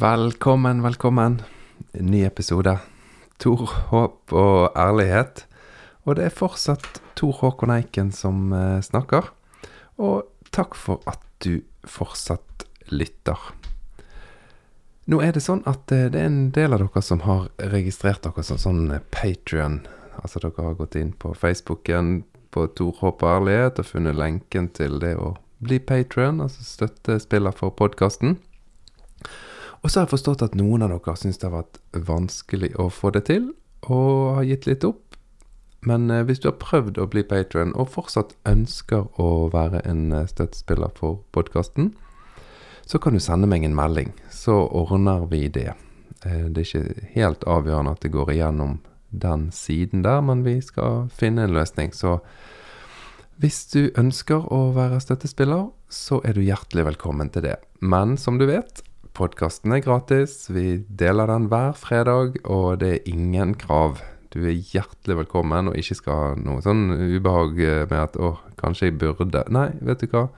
Velkommen, velkommen. Ny episode. Tor, håp og ærlighet. Og det er fortsatt Tor Håkon Eiken som eh, snakker. Og takk for at du fortsatt lytter. Nå er det sånn at eh, det er en del av dere som har registrert dere som sånn Patrion. Altså dere har gått inn på Facebooken på Tor Håp og ærlighet og funnet lenken til det å bli Patrion, altså støttespiller for podkasten. Og så har jeg forstått at noen av dere syns det har vært vanskelig å få det til, og har gitt litt opp. Men eh, hvis du har prøvd å bli patron, og fortsatt ønsker å være en eh, støttespiller for podkasten, så kan du sende meg en melding, så ordner vi det. Eh, det er ikke helt avgjørende at det går igjennom den siden der, men vi skal finne en løsning. Så hvis du ønsker å være støttespiller, så er du hjertelig velkommen til det. Men som du vet, Podkasten er gratis. Vi deler den hver fredag, og det er ingen krav. Du er hjertelig velkommen, og ikke skal ha noe sånn ubehag med at 'å, kanskje jeg burde'. Nei, vet du hva.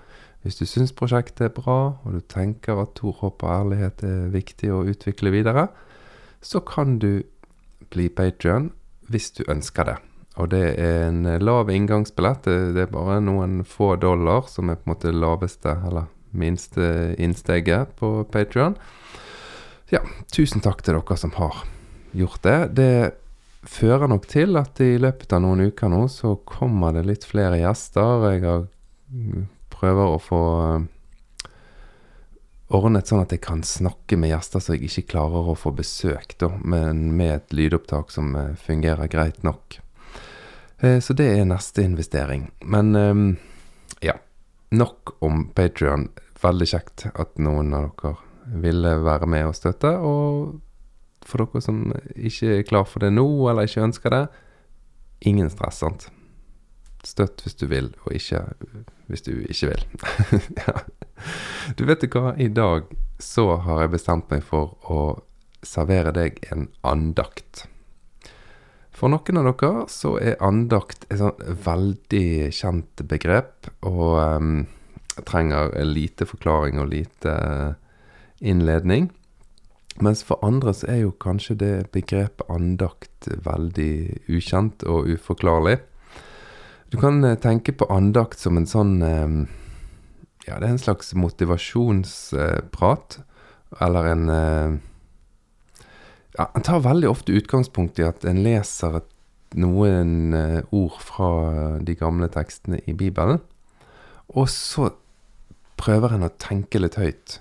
Hvis du syns prosjektet er bra, og du tenker at Tor Håp og ærlighet er viktig å utvikle videre, så kan du bli patrion hvis du ønsker det. Og det er en lav inngangsbillett. Det er bare noen få dollar som er på en måte laveste, eller minste innsteget på Patrion. Ja, tusen takk til dere som har gjort det. Det fører nok til at i løpet av noen uker nå så kommer det litt flere gjester. Jeg har mm, prøver å få eh, ordnet sånn at jeg kan snakke med gjester så jeg ikke klarer å få besøk, da, men med et lydopptak som eh, fungerer greit nok. Eh, så det er neste investering. Men ja, nok om Patrion. Veldig kjekt at noen av dere ville være med og støtte. Og for dere som ikke er klar for det nå, eller ikke ønsker det, ingen stress, sant. Støtt hvis du vil, og ikke hvis du ikke vil. ja. Du vet hva, i dag så har jeg bestemt meg for å servere deg en andakt. For noen av dere så er andakt et sånn veldig kjent begrep, og um, trenger lite forklaring og lite innledning. Mens for andre så er jo kanskje det begrepet andakt veldig ukjent og uforklarlig. Du kan eh, tenke på andakt som en sånn um, Ja, det er en slags motivasjonsprat. Eller en ja, en tar veldig ofte utgangspunkt i at en leser noen ord fra de gamle tekstene i Bibelen. Og så prøver en å tenke litt høyt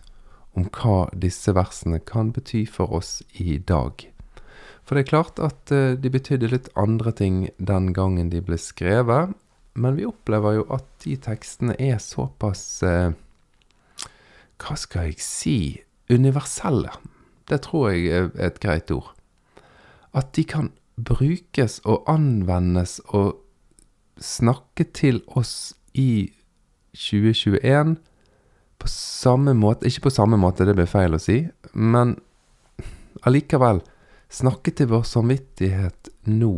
om hva disse versene kan bety for oss i dag. For det er klart at uh, de betydde litt andre ting den gangen de ble skrevet, men vi opplever jo at de tekstene er såpass eh, Hva skal jeg si universelle. Det tror jeg er et greit ord. At de kan brukes og anvendes og snakke til oss i 2021 på samme måte Ikke på samme måte, det blir feil å si, men allikevel snakke til vår samvittighet nå.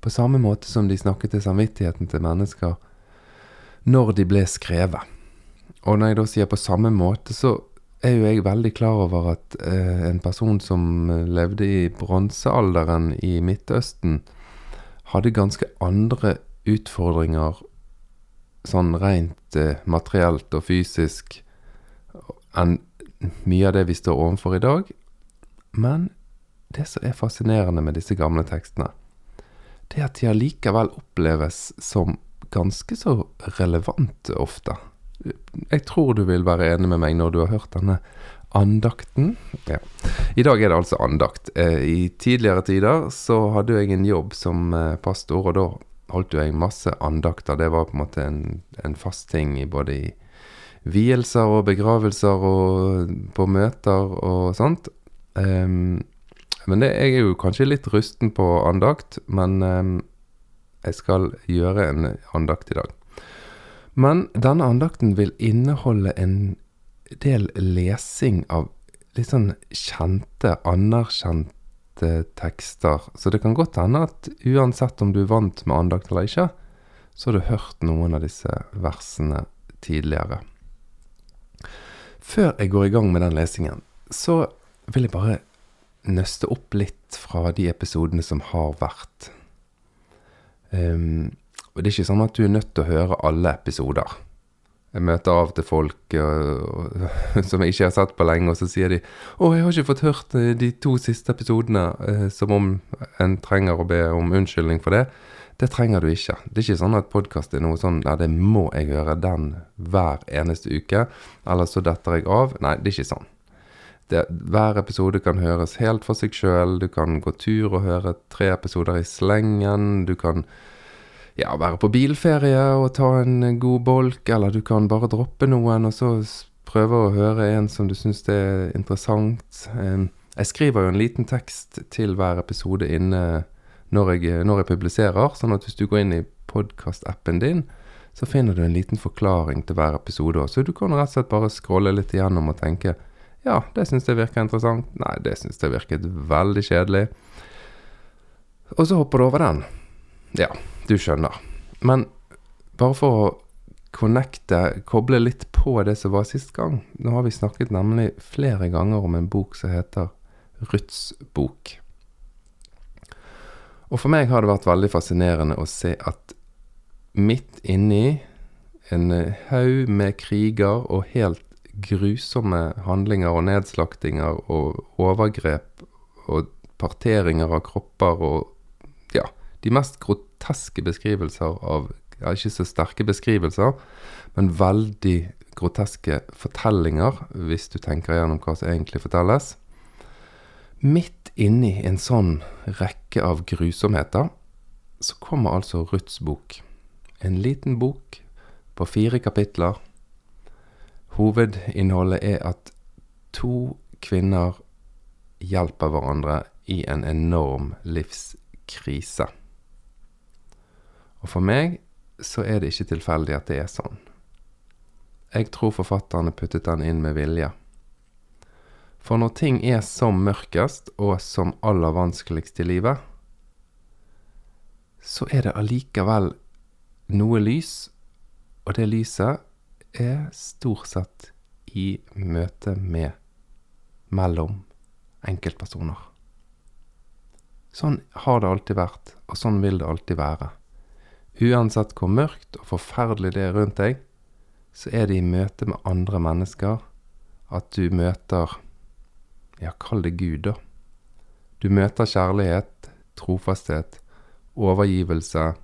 På samme måte som de snakket til samvittigheten til mennesker når de ble skrevet. Og når jeg da sier på samme måte, så er jo jeg veldig klar over at eh, en person som levde i bronsealderen i Midtøsten, hadde ganske andre utfordringer sånn rent eh, materielt og fysisk enn mye av det vi står overfor i dag. Men det som er fascinerende med disse gamle tekstene, det er at de allikevel oppleves som ganske så relevante ofte jeg tror du vil være enig med meg når du har hørt denne andakten. Ja. I dag er det altså andakt. Eh, I tidligere tider så hadde jeg en jobb som eh, pastor, og da holdt jo jeg masse andakter. Det var på en måte en, en fast ting i både i vielser og begravelser og på møter og sånt. Um, men det, jeg er jo kanskje litt rusten på andakt, men um, jeg skal gjøre en andakt i dag. Men denne andakten vil inneholde en del lesing av litt sånn kjente, anerkjente tekster. Så det kan godt hende at uansett om du er vant med andakt eller ikke, så har du hørt noen av disse versene tidligere. Før jeg går i gang med den lesingen, så vil jeg bare nøste opp litt fra de episodene som har vært. Um, og det er ikke sånn at du er nødt til å høre alle episoder. Jeg møter av til folk uh, som jeg ikke har sett på lenge, og så sier de 'Å, jeg har ikke fått hørt eh, de to siste episodene', uh, som om en trenger å be om unnskyldning for det. Det trenger du ikke. Det er ikke sånn at podkast er noe sånn 'Nei, det må jeg høre den hver eneste uke, eller så detter jeg av. Nei, det er ikke sånn. Det, hver episode kan høres helt for seg sjøl. Du kan gå tur og høre tre episoder i slengen. Du kan ja, være på bilferie og ta en god bolk, eller du kan bare droppe noen og så prøve å høre en som du syns er interessant. Jeg skriver jo en liten tekst til hver episode inne når jeg, når jeg publiserer. Sånn at hvis du går inn i podkastappen din, så finner du en liten forklaring til hver episode. Så du kan rett og slett bare scrolle litt igjennom og tenke ja, det syns jeg virker interessant. Nei, det syns jeg virket veldig kjedelig. Og så hopper du over den. Ja, du skjønner. Men bare for å connecte, koble litt på det som var sist gang. Nå har vi snakket nemlig flere ganger om en bok som heter Ruths bok. Og for meg har det vært veldig fascinerende å se at midt inni en haug med kriger og helt grusomme handlinger og nedslaktinger og overgrep og parteringer av kropper og ja, de mest groteske beskrivelser av ja, Ikke så sterke beskrivelser, men veldig groteske fortellinger, hvis du tenker gjennom hva som egentlig fortelles. Midt inni en sånn rekke av grusomheter, så kommer altså Ruths bok. En liten bok på fire kapitler. Hovedinnholdet er at to kvinner hjelper hverandre i en enorm livskrise. Og for meg så er det ikke tilfeldig at det er sånn. Jeg tror forfatterne puttet den inn med vilje. For når ting er som mørkest og som aller vanskeligst i livet, så er det allikevel noe lys, og det lyset er stort sett i møte med mellom enkeltpersoner. Sånn har det alltid vært, og sånn vil det alltid være. Uansett hvor mørkt og forferdelig det er rundt deg, så er det i møte med andre mennesker at du møter ja, kall det Gud, da. Du møter kjærlighet, trofasthet, overgivelse,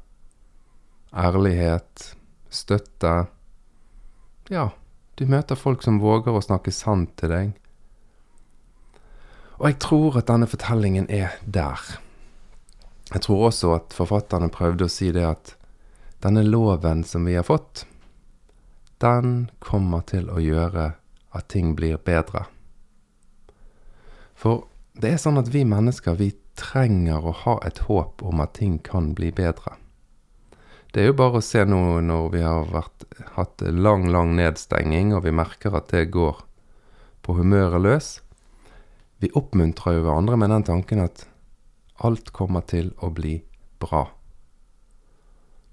ærlighet, støtte. Ja, du møter folk som våger å snakke sant til deg. Og jeg tror at denne fortellingen er der. Jeg tror også at forfatterne prøvde å si det at denne loven som vi har fått, den kommer til å gjøre at ting blir bedre. For det er sånn at vi mennesker, vi trenger å ha et håp om at ting kan bli bedre. Det er jo bare å se nå når vi har vært, hatt lang, lang nedstenging, og vi merker at det går på humøret løs. Vi oppmuntrer jo hverandre med den tanken at alt kommer til å bli bra.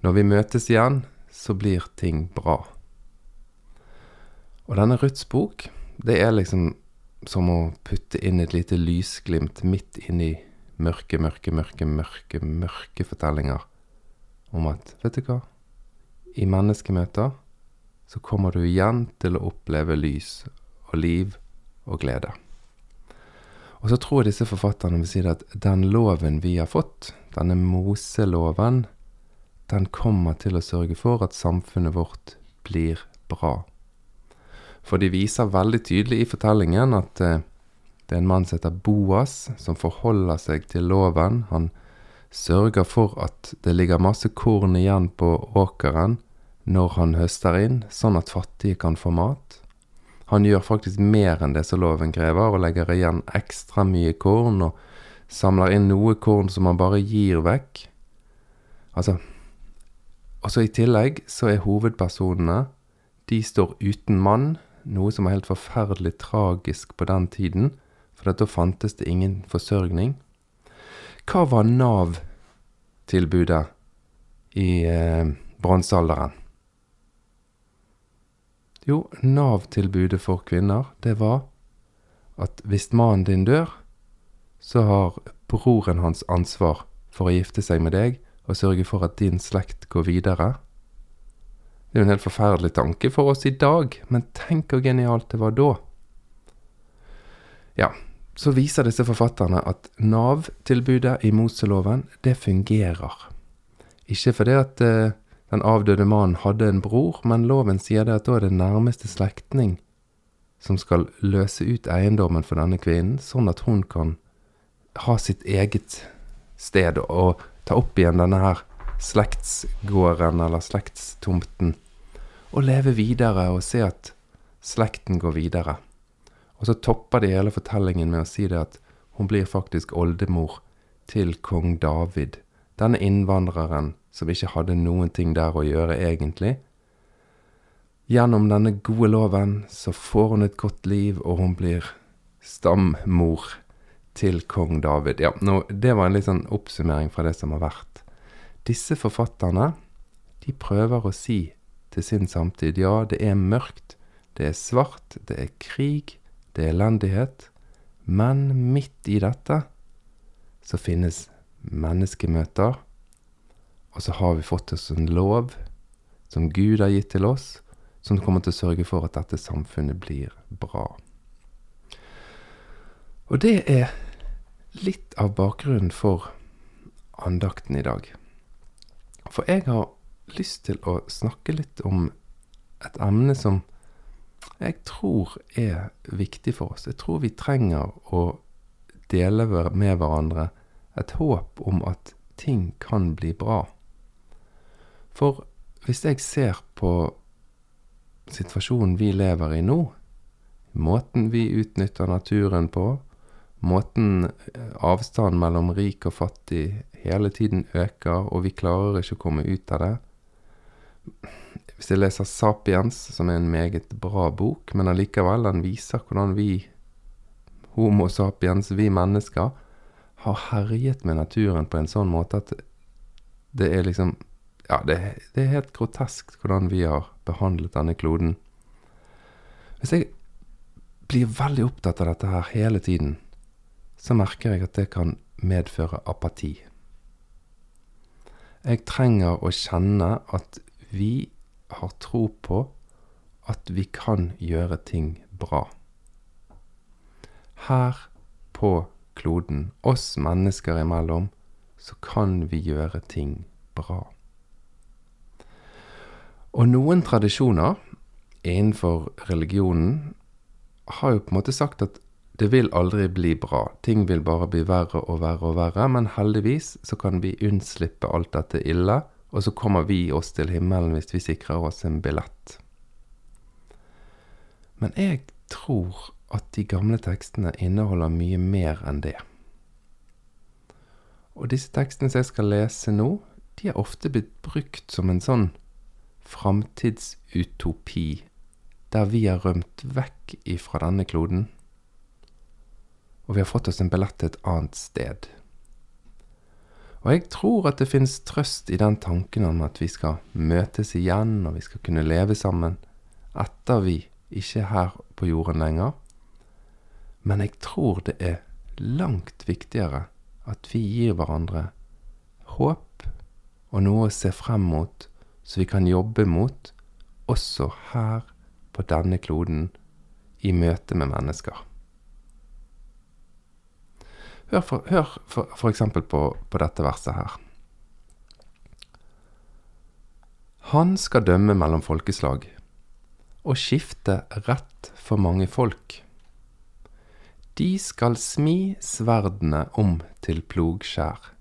Når vi møtes igjen, så blir ting bra. Og denne Ruths bok, det er liksom som å putte inn et lite lysglimt midt inni mørke, mørke, mørke, mørke, mørke fortellinger om at, vet du hva, i menneskemøter så kommer du igjen til å oppleve lys og liv og glede. Og så tror jeg disse forfatterne vil si at den loven vi har fått, denne Moseloven, den kommer til å sørge for at samfunnet vårt blir bra. For de viser veldig tydelig i fortellingen at eh, det er en mann som heter Boas, som forholder seg til loven. Han sørger for at det ligger masse korn igjen på åkeren når han høster inn, sånn at fattige kan få mat. Han gjør faktisk mer enn det som loven krever, og legger igjen ekstra mye korn, og samler inn noe korn som han bare gir vekk. Altså Og så i tillegg så er hovedpersonene De står uten mann, noe som er helt forferdelig tragisk på den tiden, for da fantes det ingen forsørgning. Hva var Nav-tilbudet i eh, bronsealderen? Jo, Nav-tilbudet for kvinner, det var at hvis mannen din dør, så har broren hans ansvar for å gifte seg med deg og sørge for at din slekt går videre. Det er jo en helt forferdelig tanke for oss i dag, men tenk hvor genialt det var da. Ja, så viser disse forfatterne at Nav-tilbudet i Moseloven, det fungerer. Ikke fordi at eh, den avdøde mannen hadde en bror, men loven sier det at da er det nærmeste slektning som skal løse ut eiendommen for denne kvinnen, sånn at hun kan ha sitt eget sted og ta opp igjen denne her slektsgården eller slektstomten, og leve videre og se at slekten går videre. Og så topper de hele fortellingen med å si det at hun blir faktisk oldemor til kong David, denne innvandreren som ikke hadde noen ting der å gjøre egentlig. Gjennom denne gode loven så får hun et godt liv, og hun blir stammor til kong David. Ja, nå, det var en litt sånn oppsummering fra det som har vært. Disse forfatterne, de prøver å si til sin samtid ja, det er mørkt, det er svart, det er krig, det er elendighet, men midt i dette så finnes menneskemøter, og så har vi fått oss en lov som Gud har gitt til oss, som kommer til å sørge for at dette samfunnet blir bra. Og det er litt av bakgrunnen for andakten i dag. For jeg har lyst til å snakke litt om et emne som jeg tror er viktig for oss. Jeg tror vi trenger å dele med hverandre et håp om at ting kan bli bra. For hvis jeg ser på situasjonen vi lever i nå, måten vi utnytter naturen på, måten eh, avstanden mellom rik og fattig hele tiden øker, og vi klarer ikke å komme ut av det. Hvis jeg leser Sapiens, som er en meget bra bok, men allikevel, den viser hvordan vi, Homo sapiens, vi mennesker, har herjet med naturen på en sånn måte at det er liksom Ja, det, det er helt grotesk hvordan vi har behandlet denne kloden. Hvis jeg blir veldig opptatt av dette her hele tiden, så merker jeg at det kan medføre apati. Jeg trenger å kjenne at vi har tro på at vi kan gjøre ting bra. Her på kloden, oss mennesker imellom, så kan vi gjøre ting bra. Og noen tradisjoner innenfor religionen har jo på en måte sagt at det vil aldri bli bra. Ting vil bare bli verre og verre og verre. Men heldigvis så kan vi unnslippe alt dette ille, og så kommer vi oss til himmelen hvis vi sikrer oss en billett. Men jeg tror at de gamle tekstene inneholder mye mer enn det. Og disse tekstene som jeg skal lese nå, de har ofte blitt brukt som en sånn framtidsutopi, der vi har rømt vekk ifra denne kloden og vi har fått oss en billett til et annet sted. Og jeg tror at det finnes trøst i den tanken om at vi skal møtes igjen, og vi skal kunne leve sammen etter vi ikke er her på jorden lenger. Men jeg tror det er langt viktigere at vi gir hverandre håp og noe å se frem mot, så vi kan jobbe mot, også her på denne kloden, i møte med mennesker. Hør for, for, for eksempel på, på dette verset her. Han skal dømme mellom folkeslag og skifte rett for mange folk. De skal smi sverdene om til plogskjær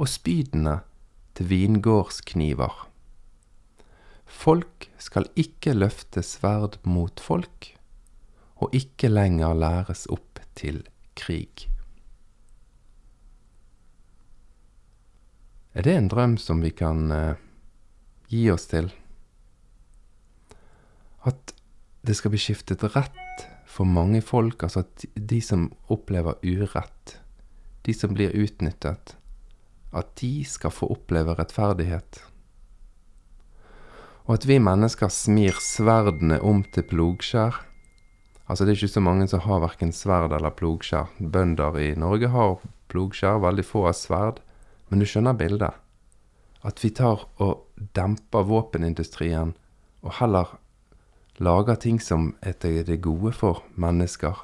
og spydene til vingårdskniver. Folk skal ikke løfte sverd mot folk, og ikke lenger læres opp til krig. Er det en drøm som vi kan eh, gi oss til? At det skal bli skiftet rett for mange folk, altså at de som opplever urett, de som blir utnyttet, at de skal få oppleve rettferdighet. Og at vi mennesker smir sverdene om til plogskjær. Altså, det er ikke så mange som har verken sverd eller plogskjær. Bønder i Norge har plogskjær, veldig få har sverd. Men du skjønner bildet? At vi tar og demper våpenindustrien, og heller lager ting som er det gode for mennesker.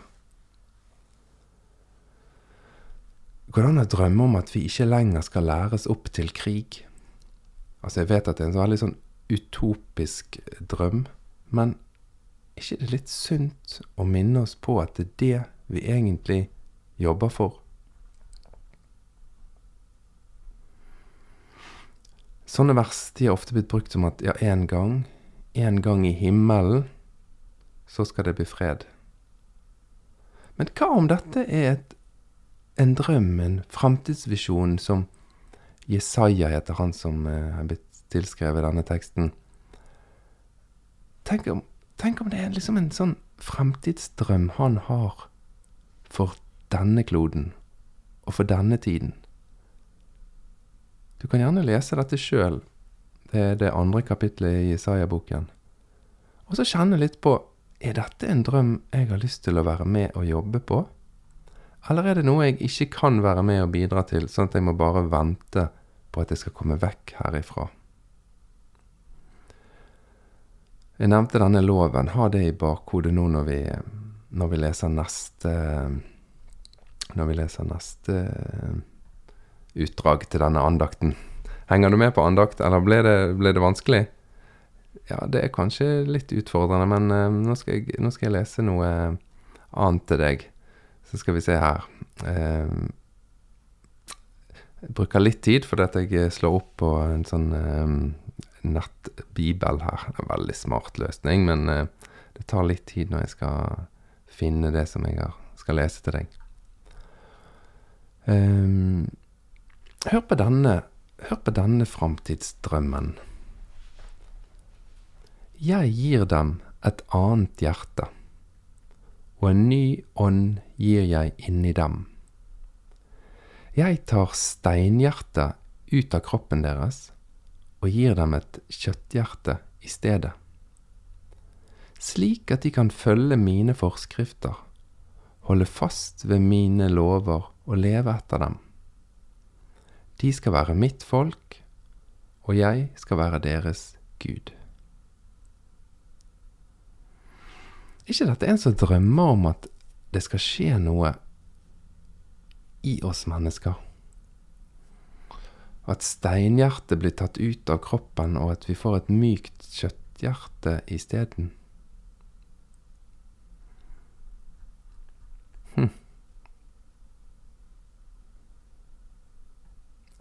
Går det an å drømme om at vi ikke lenger skal læres opp til krig? Altså, jeg vet at det er en veldig sånn utopisk drøm, men er ikke det litt sunt å minne oss på at det er det vi egentlig jobber for? Sånne vers de har ofte blitt brukt som at ja, en gang, en gang i himmelen, så skal det bli fred. Men hva om dette er et, en drøm, en framtidsvisjon, som Jesaja heter han som har er blitt tilskrevet denne teksten? Tenk om, tenk om det er liksom en sånn fremtidsdrøm han har for denne kloden, og for denne tiden. Du kan gjerne lese dette sjøl. Det er det andre kapitlet i Isaiah-boken. Og så kjenne litt på er dette en drøm jeg har lyst til å være med og jobbe på? Eller er det noe jeg ikke kan være med og bidra til, sånn at jeg må bare vente på at jeg skal komme vekk herifra? Jeg nevnte denne loven. Ha det i bakhodet nå når vi, når vi leser neste Når vi leser neste utdrag til denne andakten. Henger du med på andakt, eller ble det, ble det vanskelig? Ja, det er kanskje litt utfordrende, men uh, nå, skal jeg, nå, skal jeg, lese noe annet til deg. Så skal vi se her. Uh, jeg bruker litt tid fordi at jeg slår opp på en sånn uh, nettbibel her. Er en veldig smart løsning, men det tar litt tid når jeg skal finne det som jeg skal lese til deg. Um, Hør på denne, hør på denne framtidsdrømmen. Jeg gir dem et annet hjerte, og en ny ånd gir jeg inni dem. Jeg tar steinhjertet ut av kroppen deres og gir dem et kjøtthjerte i stedet, slik at de kan følge mine forskrifter, holde fast ved mine lover og leve etter dem. De skal være mitt folk, og jeg skal være deres Gud. ikke dette en som drømmer om at det skal skje noe i oss mennesker? At steinhjertet blir tatt ut av kroppen, og at vi får et mykt kjøtthjerte isteden?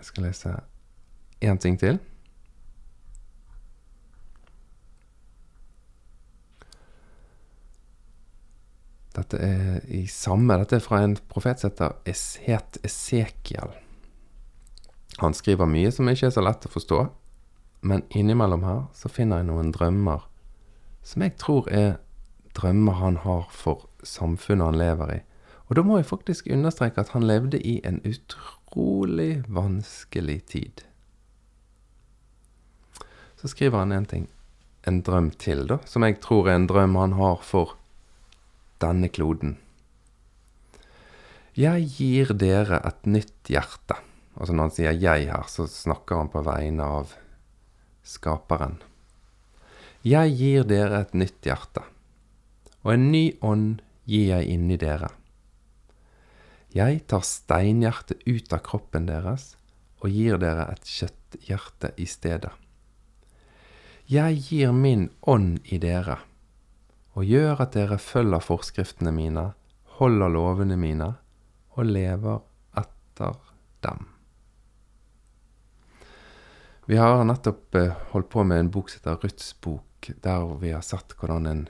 Jeg skal lese én ting til. Dette er i samme Dette er fra en profet som het Esekiel. Han skriver mye som ikke er så lett å forstå, men innimellom her så finner jeg noen drømmer som jeg tror er drømmer han har for samfunnet han lever i. Og da må jeg faktisk understreke at han levde i en utrolig utrolig vanskelig tid. Så skriver han en ting, en drøm til, da, som jeg tror er en drøm han har for denne kloden. Jeg gir dere et nytt hjerte. Altså når han sier 'jeg' her, så snakker han på vegne av Skaperen. Jeg gir dere et nytt hjerte, og en ny ånd gir jeg inni dere. Jeg tar steinhjertet ut av kroppen deres og gir dere et kjøtthjerte i stedet. Jeg gir min ånd i dere og gjør at dere følger forskriftene mine, holder lovene mine og lever etter dem. Vi har nettopp eh, holdt på med en bok som heter Ruths bok, der vi har sett hvordan en,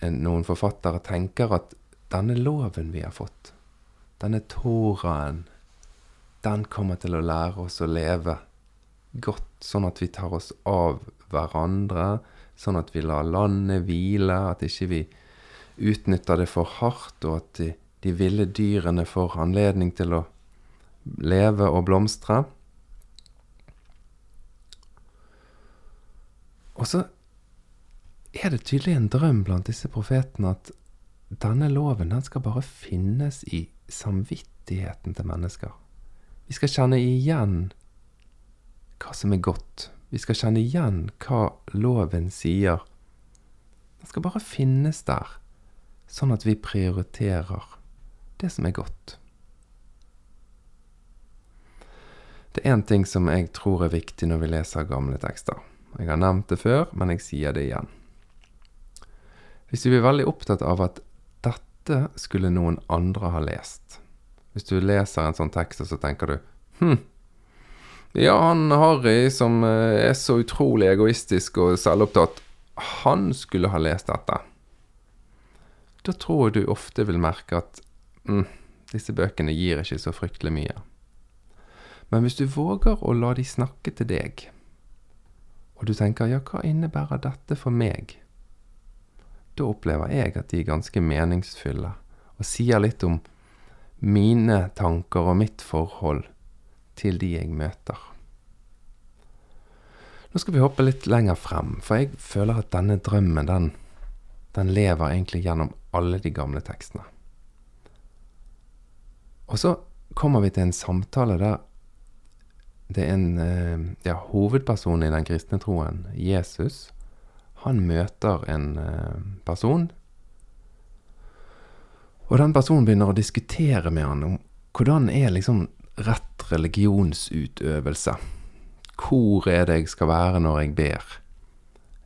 en, noen forfattere tenker at denne loven vi har fått, denne Toraen, den kommer til å lære oss å leve godt, sånn at vi tar oss av hverandre, sånn at vi lar landet hvile, at ikke vi utnytter det for hardt, og at de, de ville dyrene får anledning til å leve og blomstre. Og så er det tydelig en drøm blant disse profetene at denne loven den skal bare finnes i samvittigheten til mennesker. Vi skal kjenne igjen hva som er godt. Vi skal kjenne igjen hva loven sier. Den skal bare finnes der, sånn at vi prioriterer det som er godt. Det er én ting som jeg tror er viktig når vi leser gamle tekster. Jeg har nevnt det før, men jeg sier det igjen. Hvis du er veldig opptatt av at dette skulle noen andre ha lest Hvis du leser en sånn tekst, og så tenker du Hm, ja, han Harry som eh, er så utrolig egoistisk og selvopptatt, han skulle ha lest dette. Da tror jeg du ofte vil merke at mm, disse bøkene gir ikke så fryktelig mye. Men hvis du våger å la de snakke til deg, og du tenker ja, hva innebærer dette for meg? Da opplever jeg at de er ganske meningsfulle, og sier litt om mine tanker og mitt forhold til de jeg møter. Nå skal vi hoppe litt lenger frem, for jeg føler at denne drømmen, den, den lever egentlig gjennom alle de gamle tekstene. Og så kommer vi til en samtale der det er en eh, ja, hovedperson i den kristne troen, Jesus, han møter en eh, person. Og den personen begynner å diskutere med han om hvordan er liksom rett religionsutøvelse. Hvor er det jeg skal være når jeg ber?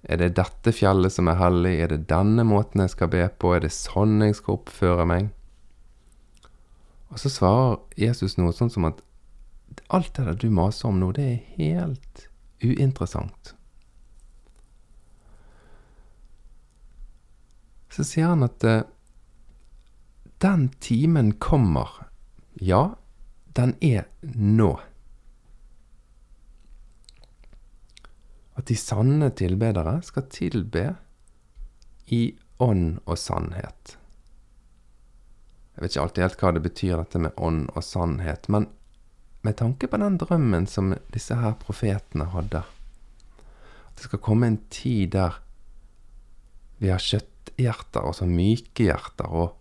Er det dette fjellet som er hellig? Er det denne måten jeg skal be på? Er det sånn jeg skal oppføre meg? Og så svarer Jesus noe sånn som at alt det der du maser om nå, det er helt uinteressant. Så sier han at uh, den timen kommer. Ja, den er nå. At de sanne tilbedere skal tilbe i ånd og sannhet. Jeg vet ikke alltid helt hva det betyr, dette med ånd og sannhet, men med tanke på den drømmen som disse her profetene hadde, at det skal komme en tid der vi har kjøtthjerter, altså myke hjerter, og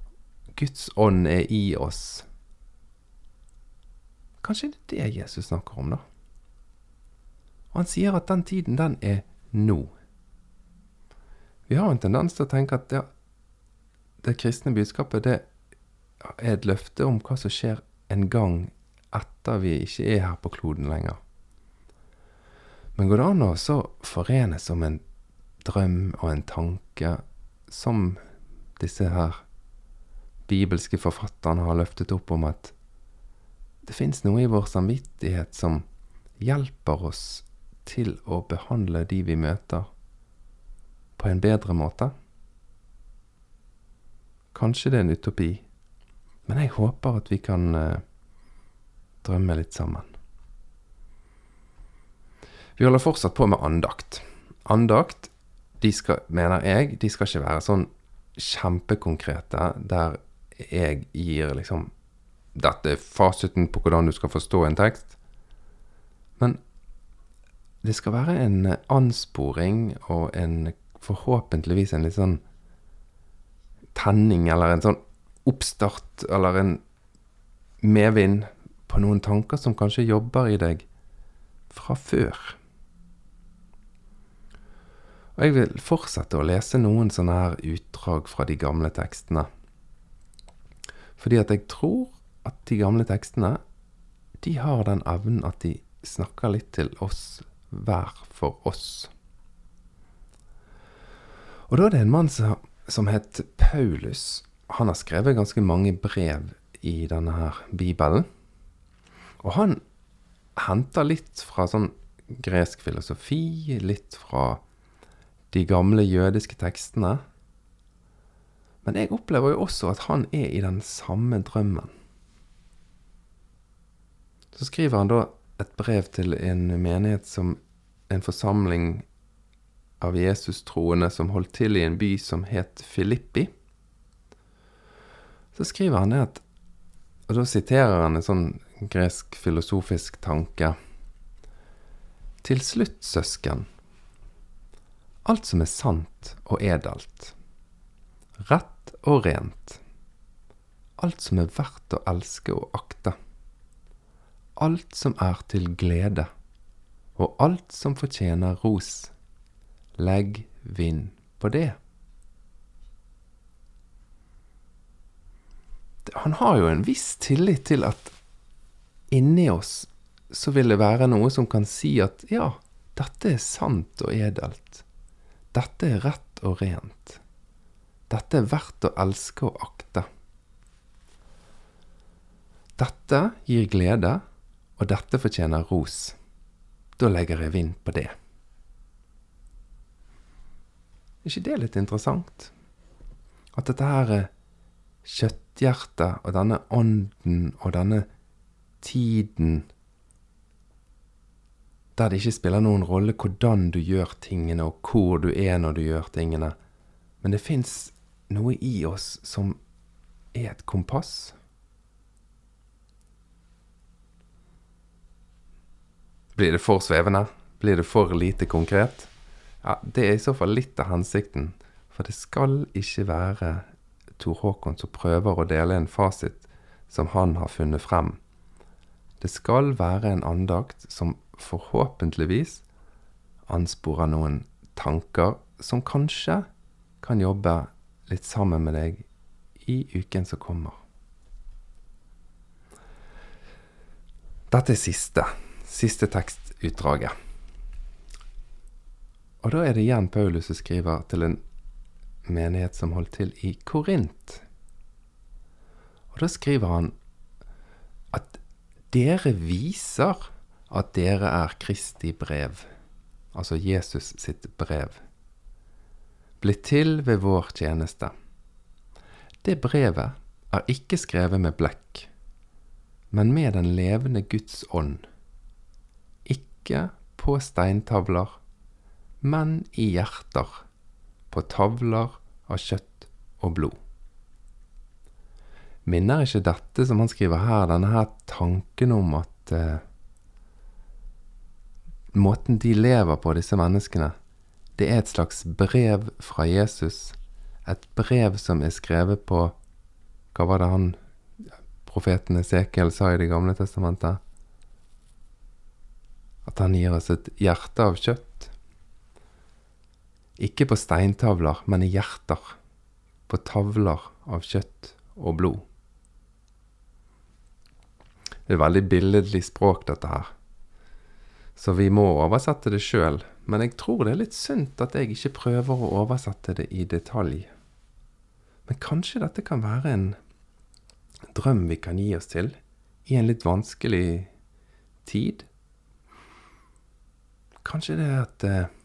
Guds ånd er i oss. Kanskje det er det Jesus snakker om, da? Og han sier at den tiden, den er nå. Vi har en tendens til å tenke at ja, det kristne budskapet, det er et løfte om hva som skjer en gang etter vi ikke er her på kloden lenger. Men går det an å forenes om en drøm og en tanke som disse her bibelske forfatterne har løftet opp om at det fins noe i vår samvittighet som hjelper oss til å behandle de vi møter, på en bedre måte? Kanskje det er en utopi, men jeg håper at vi kan eh, drømme litt sammen. Vi holder fortsatt på med andakt. Andakt, de skal, mener jeg, de skal ikke være sånn kjempekonkrete der jeg gir liksom Dette er fasiten på hvordan du skal forstå en tekst. Men det skal være en ansporing og en forhåpentligvis en litt sånn tenning, eller en sånn oppstart, eller en medvind på noen tanker som kanskje jobber i deg fra før. Og jeg vil fortsette å lese noen sånne her utdrag fra de gamle tekstene. Fordi at jeg tror at de gamle tekstene, de har den evnen at de snakker litt til oss hver for oss. Og da er det en mann som, som het Paulus. Han har skrevet ganske mange brev i denne her Bibelen. Og han henter litt fra sånn gresk filosofi, litt fra de gamle jødiske tekstene. Men jeg opplever jo også at han er i den samme drømmen. Så skriver han da et brev til en menighet som en forsamling av Jesus-troende som holdt til i en by som het Filippi. Så skriver han det at Og da siterer han en sånn gresk filosofisk tanke. Til slutt, søsken, alt som er sant og edelt, rett og rent, alt som er verdt å elske og akte, alt som er til glede, og alt som fortjener ros. Legg vind på det. Han har jo en viss tillit til at inni oss så vil det være noe som kan si at ja, dette er sant og edelt. Dette er rett og rent. Dette er verdt å elske og akte. Dette gir glede, og dette fortjener ros. Da legger jeg vind på det. Er ikke det litt interessant? At dette her kjøtthjertet og denne ånden og denne tiden der det ikke spiller noen rolle hvordan du gjør tingene, og hvor du er når du gjør tingene, men det fins noe i oss som er et kompass. Blir det for svevende? Blir det for lite konkret? Ja, Det er i så fall litt av hensikten. For det skal ikke være Tor Håkon som prøver å dele en fasit som han har funnet frem. Det skal være en andakt som forhåpentligvis anspore noen tanker som kanskje kan jobbe litt sammen med deg i uken som kommer. Dette er siste, siste tekstutdraget. Og da er det igjen Paulus som skriver til en menighet som holdt til i Korint. Og da skriver han at dere viser at dere er Kristi brev, altså Jesus sitt brev, blitt til ved vår tjeneste. Det brevet er ikke skrevet med blekk, men med den levende Guds ånd, ikke på steintavler, men i hjerter, på tavler av kjøtt og blod. Minner ikke dette som han skriver her, denne her tanken om at eh, måten de lever på, disse menneskene, det er et slags brev fra Jesus. Et brev som er skrevet på Hva var det han profeten Esekiel sa i Det gamle testamentet? At han gir oss et hjerte av kjøtt ikke på steintavler, men i hjerter, på tavler av kjøtt og blod. Det er veldig billedlig språk, dette her. Så vi må oversette det sjøl, men jeg tror det er litt sunt at jeg ikke prøver å oversette det i detalj. Men kanskje dette kan være en drøm vi kan gi oss til i en litt vanskelig tid? Kanskje det at eh,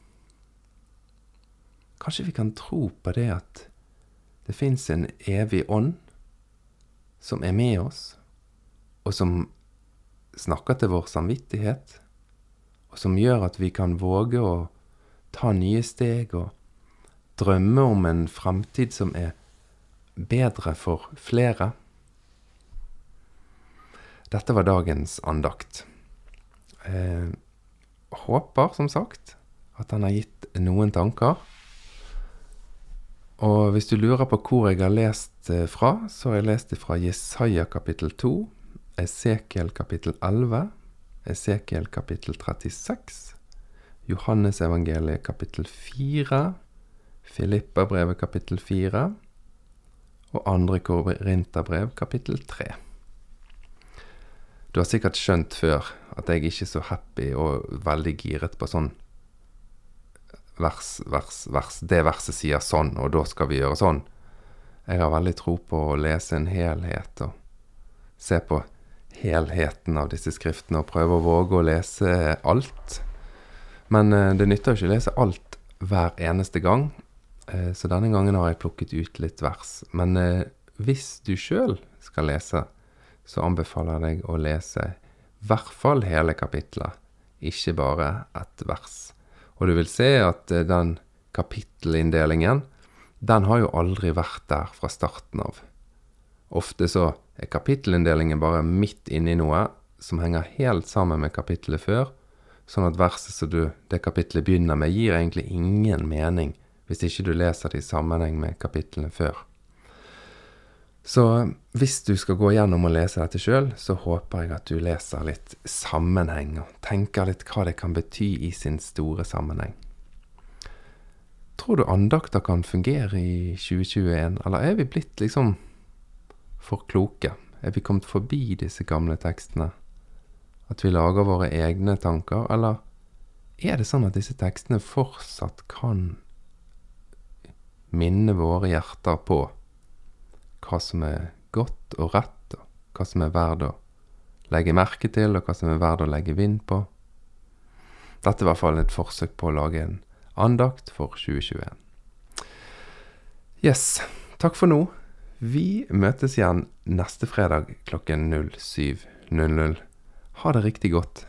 Kanskje vi kan tro på det at det fins en evig ånd som er med oss, og som snakker til vår samvittighet, som gjør at vi kan våge å ta nye steg og drømme om en fremtid som er bedre for flere. Dette var dagens andakt. Eh, håper, som sagt, at han har gitt noen tanker. Og hvis du lurer på hvor jeg har lest eh, fra, så har jeg lest det fra Jesaja kapittel 2, Esekiel kapittel 11, Esekiel kapittel 36, Johannes evangeliet kapittel 4, Filippa-brevet kapittel 4 og andre Korinterbrev kapittel 3. Du har sikkert skjønt før at jeg ikke er så happy og veldig giret på sånn vers, vers, vers. Det verset sier sånn, og da skal vi gjøre sånn. Jeg har veldig tro på å lese en helhet og se på helheten av disse skriftene og prøve å våge å lese alt. Men eh, det nytter jo ikke å lese alt hver eneste gang, eh, så denne gangen har jeg plukket ut litt vers. Men eh, hvis du sjøl skal lese, så anbefaler jeg deg å lese i hvert fall hele kapitlet, ikke bare et vers. Og du vil se at den kapittelinndelingen, den har jo aldri vært der fra starten av. Ofte så er kapittelinndelingen bare midt inni noe som henger helt sammen med kapittelet før, Sånn at verset som du, det kapittelet begynner med, gir egentlig ingen mening hvis ikke du leser det i sammenheng med kapitlene før. Så hvis du skal gå gjennom og lese dette sjøl, så håper jeg at du leser litt sammenheng, og tenker litt hva det kan bety i sin store sammenheng. Tror du andakter kan fungere i 2021, eller er vi blitt liksom for kloke? Er vi kommet forbi disse gamle tekstene? At vi lager våre egne tanker, eller er det sånn at disse tekstene fortsatt kan minne våre hjerter på hva som er godt og rett, og hva som er verdt å legge merke til, og hva som er verdt å legge vind på? Dette er i hvert fall et forsøk på å lage en andakt for 2021. Yes, takk for nå. Vi møtes igjen neste fredag klokken 07.00. Ha det riktig godt.